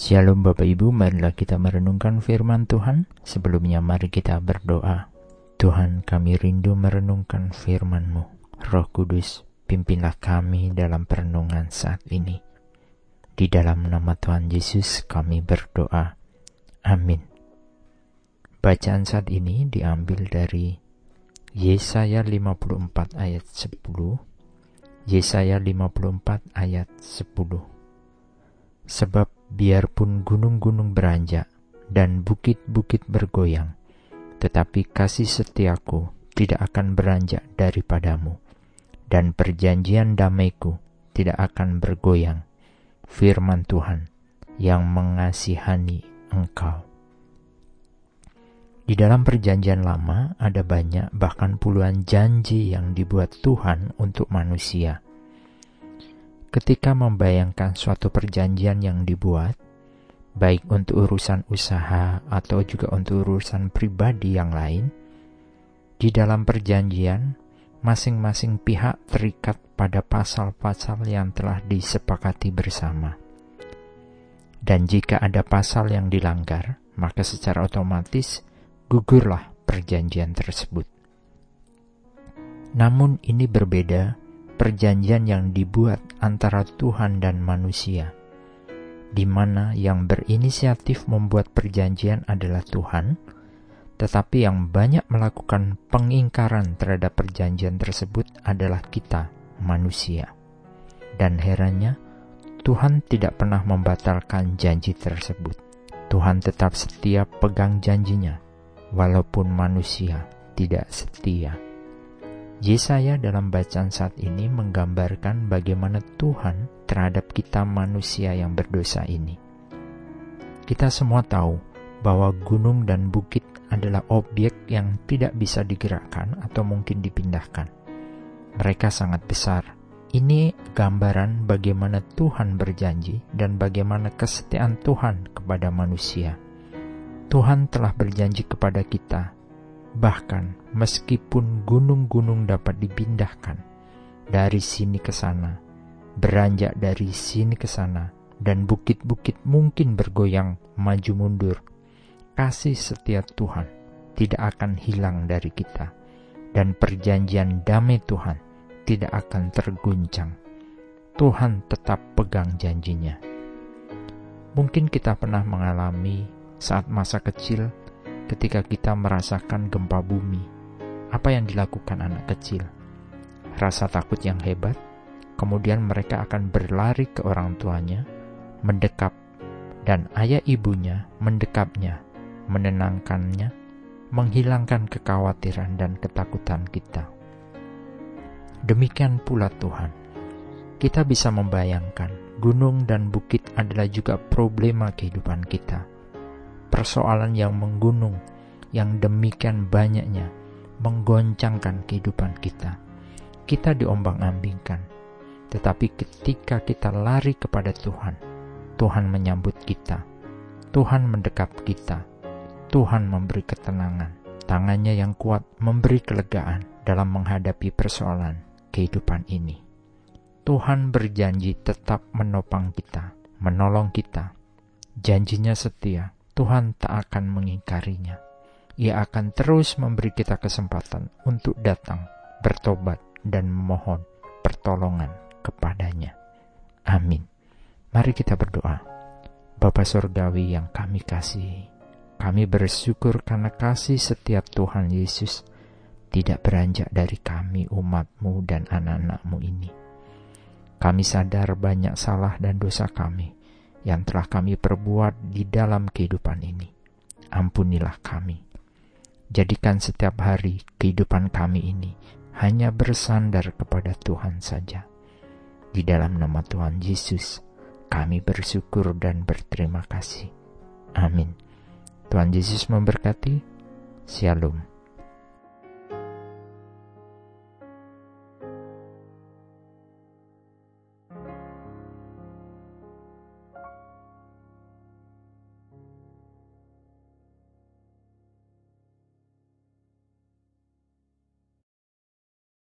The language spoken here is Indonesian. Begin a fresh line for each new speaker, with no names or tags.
Shalom Bapak Ibu, marilah kita merenungkan firman Tuhan. Sebelumnya mari kita berdoa. Tuhan kami rindu merenungkan firman-Mu. Roh Kudus, pimpinlah kami dalam perenungan saat ini. Di dalam nama Tuhan Yesus kami berdoa. Amin. Bacaan saat ini diambil dari Yesaya 54 ayat 10. Yesaya 54 ayat 10. Sebab biarpun gunung-gunung beranjak dan bukit-bukit bergoyang, tetapi kasih setiaku tidak akan beranjak daripadamu, dan perjanjian damaiku tidak akan bergoyang. Firman Tuhan yang mengasihani engkau. Di dalam perjanjian lama ada banyak bahkan puluhan janji yang dibuat Tuhan untuk manusia ketika membayangkan suatu perjanjian yang dibuat, baik untuk urusan usaha atau juga untuk urusan pribadi yang lain, di dalam perjanjian masing-masing pihak terikat pada pasal-pasal yang telah disepakati bersama. Dan jika ada pasal yang dilanggar, maka secara otomatis gugurlah perjanjian tersebut. Namun ini berbeda perjanjian yang dibuat antara Tuhan dan manusia, di mana yang berinisiatif membuat perjanjian adalah Tuhan, tetapi yang banyak melakukan pengingkaran terhadap perjanjian tersebut adalah kita, manusia. Dan herannya, Tuhan tidak pernah membatalkan janji tersebut. Tuhan tetap setia pegang janjinya, walaupun manusia tidak setia. Yesaya dalam bacaan saat ini menggambarkan bagaimana Tuhan terhadap kita manusia yang berdosa ini. Kita semua tahu bahwa gunung dan bukit adalah objek yang tidak bisa digerakkan atau mungkin dipindahkan. Mereka sangat besar. Ini gambaran bagaimana Tuhan berjanji dan bagaimana kesetiaan Tuhan kepada manusia. Tuhan telah berjanji kepada kita Bahkan meskipun gunung-gunung dapat dipindahkan dari sini ke sana, beranjak dari sini ke sana, dan bukit-bukit mungkin bergoyang maju mundur, kasih setiap Tuhan tidak akan hilang dari kita, dan perjanjian damai Tuhan tidak akan terguncang. Tuhan tetap pegang janjinya. Mungkin kita pernah mengalami saat masa kecil ketika kita merasakan gempa bumi, apa yang dilakukan anak kecil? Rasa takut yang hebat, kemudian mereka akan berlari ke orang tuanya, mendekap, dan ayah ibunya mendekapnya, menenangkannya, menghilangkan kekhawatiran dan ketakutan kita. Demikian pula Tuhan. Kita bisa membayangkan gunung dan bukit adalah juga problema kehidupan kita persoalan yang menggunung, yang demikian banyaknya, menggoncangkan kehidupan kita. Kita diombang-ambingkan, tetapi ketika kita lari kepada Tuhan, Tuhan menyambut kita, Tuhan mendekap kita, Tuhan memberi ketenangan, tangannya yang kuat memberi kelegaan dalam menghadapi persoalan kehidupan ini. Tuhan berjanji tetap menopang kita, menolong kita. Janjinya setia, Tuhan tak akan mengingkarinya. Ia akan terus memberi kita kesempatan untuk datang, bertobat, dan memohon pertolongan kepadanya. Amin. Mari kita berdoa. Bapa Surgawi yang kami kasihi, kami bersyukur karena kasih setiap Tuhan Yesus tidak beranjak dari kami umatmu dan anak-anakmu ini. Kami sadar banyak salah dan dosa kami, yang telah kami perbuat di dalam kehidupan ini. Ampunilah kami. Jadikan setiap hari kehidupan kami ini hanya bersandar kepada Tuhan saja. Di dalam nama Tuhan Yesus, kami bersyukur dan berterima kasih. Amin. Tuhan Yesus memberkati. Shalom.